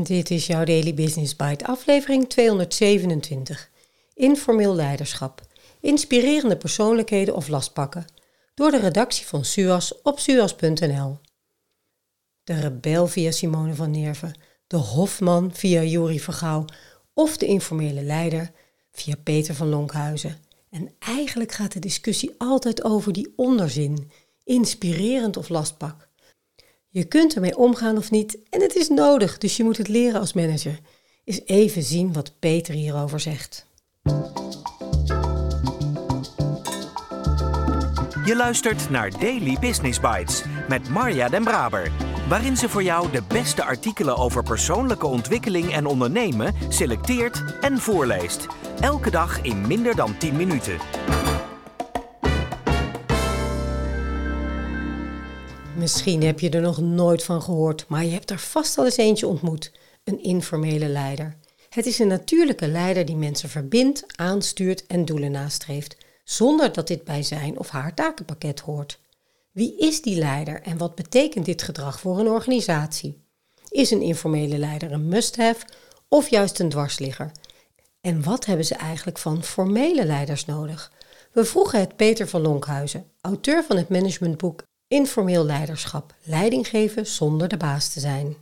Dit is jouw Daily Business Bite, aflevering 227. Informeel leiderschap. Inspirerende persoonlijkheden of lastpakken. Door de redactie van SUAS op suas.nl. De rebel via Simone van Nerven, de hofman via Juri Vergouw of de informele leider via Peter van Lonkhuizen. En eigenlijk gaat de discussie altijd over die onderzin, inspirerend of lastpak. Je kunt ermee omgaan of niet en het is nodig, dus je moet het leren als manager. Eens even zien wat Peter hierover zegt. Je luistert naar Daily Business Bites met Marja Den Braber, waarin ze voor jou de beste artikelen over persoonlijke ontwikkeling en ondernemen selecteert en voorleest. Elke dag in minder dan 10 minuten. Misschien heb je er nog nooit van gehoord, maar je hebt er vast al eens eentje ontmoet: een informele leider. Het is een natuurlijke leider die mensen verbindt, aanstuurt en doelen nastreeft, zonder dat dit bij zijn of haar takenpakket hoort. Wie is die leider en wat betekent dit gedrag voor een organisatie? Is een informele leider een must-have of juist een dwarsligger? En wat hebben ze eigenlijk van formele leiders nodig? We vroegen het Peter van Lonkhuizen, auteur van het managementboek Informeel leiderschap, leiding geven zonder de baas te zijn.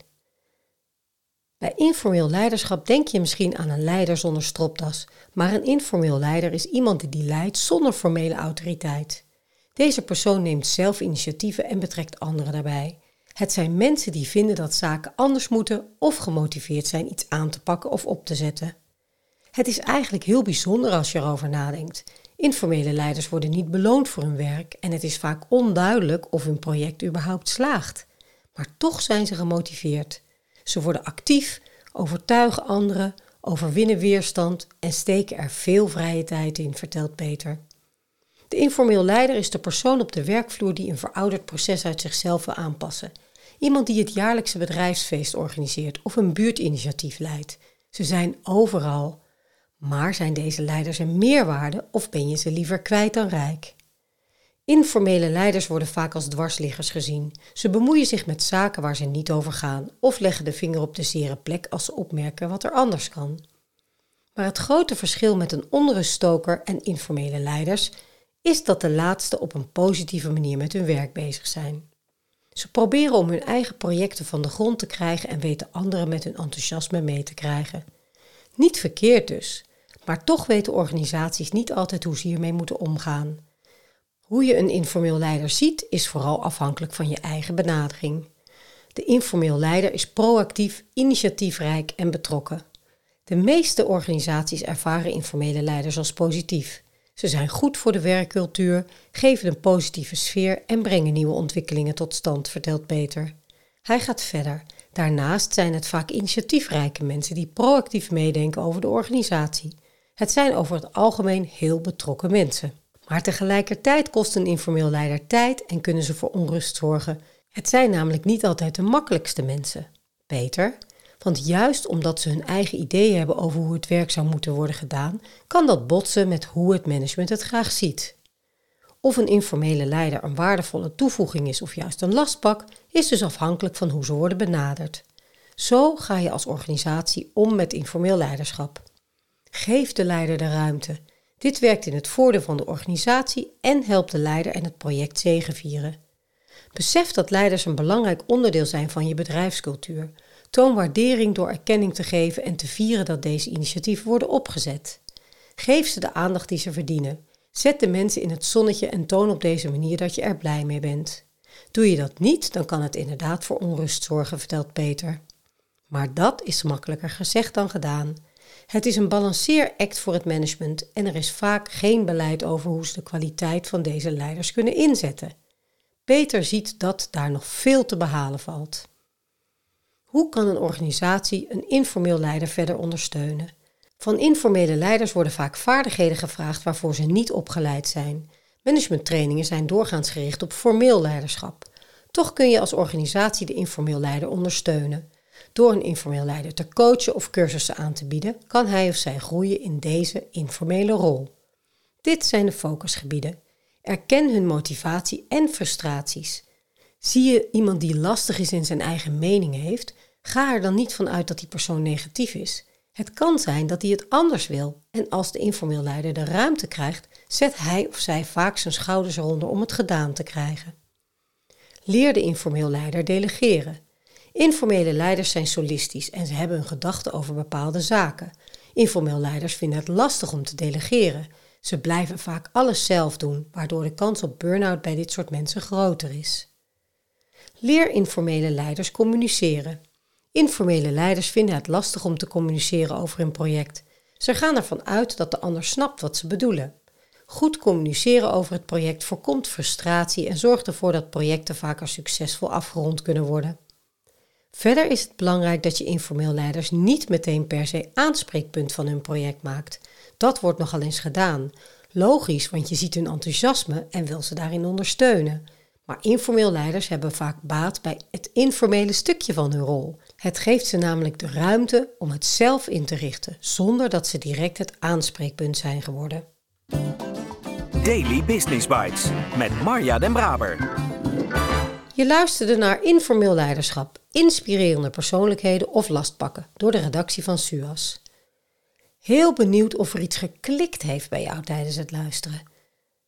Bij informeel leiderschap denk je misschien aan een leider zonder stropdas, maar een informeel leider is iemand die leidt zonder formele autoriteit. Deze persoon neemt zelf initiatieven en betrekt anderen daarbij. Het zijn mensen die vinden dat zaken anders moeten of gemotiveerd zijn iets aan te pakken of op te zetten. Het is eigenlijk heel bijzonder als je erover nadenkt. Informele leiders worden niet beloond voor hun werk en het is vaak onduidelijk of hun project überhaupt slaagt. Maar toch zijn ze gemotiveerd. Ze worden actief, overtuigen anderen, overwinnen weerstand en steken er veel vrije tijd in, vertelt Peter. De informeel leider is de persoon op de werkvloer die een verouderd proces uit zichzelf wil aanpassen. Iemand die het jaarlijkse bedrijfsfeest organiseert of een buurtinitiatief leidt. Ze zijn overal. Maar zijn deze leiders een meerwaarde of ben je ze liever kwijt dan rijk? Informele leiders worden vaak als dwarsliggers gezien. Ze bemoeien zich met zaken waar ze niet over gaan of leggen de vinger op de zere plek als ze opmerken wat er anders kan. Maar het grote verschil met een onruststoker en informele leiders is dat de laatste op een positieve manier met hun werk bezig zijn. Ze proberen om hun eigen projecten van de grond te krijgen en weten anderen met hun enthousiasme mee te krijgen. Niet verkeerd dus, maar toch weten organisaties niet altijd hoe ze hiermee moeten omgaan. Hoe je een informeel leider ziet, is vooral afhankelijk van je eigen benadering. De informeel leider is proactief, initiatiefrijk en betrokken. De meeste organisaties ervaren informele leiders als positief. Ze zijn goed voor de werkcultuur, geven een positieve sfeer en brengen nieuwe ontwikkelingen tot stand, vertelt Peter. Hij gaat verder. Daarnaast zijn het vaak initiatiefrijke mensen die proactief meedenken over de organisatie. Het zijn over het algemeen heel betrokken mensen. Maar tegelijkertijd kost een informeel leider tijd en kunnen ze voor onrust zorgen. Het zijn namelijk niet altijd de makkelijkste mensen. Peter, want juist omdat ze hun eigen ideeën hebben over hoe het werk zou moeten worden gedaan, kan dat botsen met hoe het management het graag ziet. Of een informele leider een waardevolle toevoeging is of juist een lastpak, is dus afhankelijk van hoe ze worden benaderd. Zo ga je als organisatie om met informeel leiderschap. Geef de leider de ruimte. Dit werkt in het voordeel van de organisatie en helpt de leider en het project zegevieren. Besef dat leiders een belangrijk onderdeel zijn van je bedrijfscultuur. Toon waardering door erkenning te geven en te vieren dat deze initiatieven worden opgezet. Geef ze de aandacht die ze verdienen. Zet de mensen in het zonnetje en toon op deze manier dat je er blij mee bent. Doe je dat niet, dan kan het inderdaad voor onrust zorgen, vertelt Peter. Maar dat is makkelijker gezegd dan gedaan. Het is een balanceeract voor het management en er is vaak geen beleid over hoe ze de kwaliteit van deze leiders kunnen inzetten. Peter ziet dat daar nog veel te behalen valt. Hoe kan een organisatie een informeel leider verder ondersteunen? Van informele leiders worden vaak vaardigheden gevraagd waarvoor ze niet opgeleid zijn. Managementtrainingen zijn doorgaans gericht op formeel leiderschap. Toch kun je als organisatie de informeel leider ondersteunen. Door een informeel leider te coachen of cursussen aan te bieden, kan hij of zij groeien in deze informele rol. Dit zijn de focusgebieden. Erken hun motivatie en frustraties. Zie je iemand die lastig is in zijn eigen mening heeft, Ga er dan niet van uit dat die persoon negatief is. Het kan zijn dat hij het anders wil en als de informeel leider de ruimte krijgt, zet hij of zij vaak zijn schouders eronder om het gedaan te krijgen. Leer de informeel leider delegeren. Informele leiders zijn solistisch en ze hebben een gedachte over bepaalde zaken. Informeel leiders vinden het lastig om te delegeren. Ze blijven vaak alles zelf doen, waardoor de kans op burn-out bij dit soort mensen groter is. Leer informele leiders communiceren. Informele leiders vinden het lastig om te communiceren over een project. Ze gaan ervan uit dat de ander snapt wat ze bedoelen. Goed communiceren over het project voorkomt frustratie en zorgt ervoor dat projecten vaker succesvol afgerond kunnen worden. Verder is het belangrijk dat je informeel leiders niet meteen per se aanspreekpunt van hun project maakt. Dat wordt nogal eens gedaan. Logisch, want je ziet hun enthousiasme en wil ze daarin ondersteunen. Maar informeel leiders hebben vaak baat bij het informele stukje van hun rol. Het geeft ze namelijk de ruimte om het zelf in te richten, zonder dat ze direct het aanspreekpunt zijn geworden. Daily Business Bites met Marja Den Braber. Je luisterde naar Informeel Leiderschap, inspirerende persoonlijkheden of lastpakken door de redactie van SUAS. Heel benieuwd of er iets geklikt heeft bij jou tijdens het luisteren.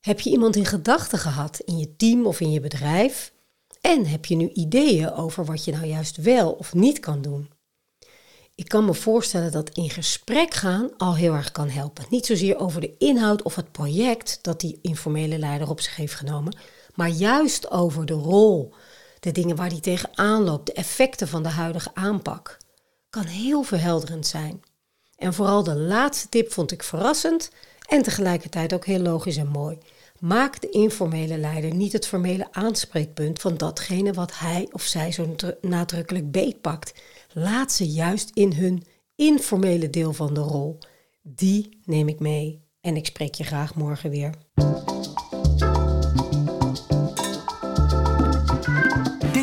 Heb je iemand in gedachten gehad in je team of in je bedrijf? En heb je nu ideeën over wat je nou juist wel of niet kan doen? Ik kan me voorstellen dat in gesprek gaan al heel erg kan helpen. Niet zozeer over de inhoud of het project dat die informele leider op zich heeft genomen, maar juist over de rol, de dingen waar die tegenaan loopt, de effecten van de huidige aanpak. Kan heel verhelderend zijn. En vooral de laatste tip vond ik verrassend en tegelijkertijd ook heel logisch en mooi. Maak de informele leider niet het formele aanspreekpunt van datgene wat hij of zij zo nadrukkelijk beetpakt. Laat ze juist in hun informele deel van de rol. Die neem ik mee en ik spreek je graag morgen weer.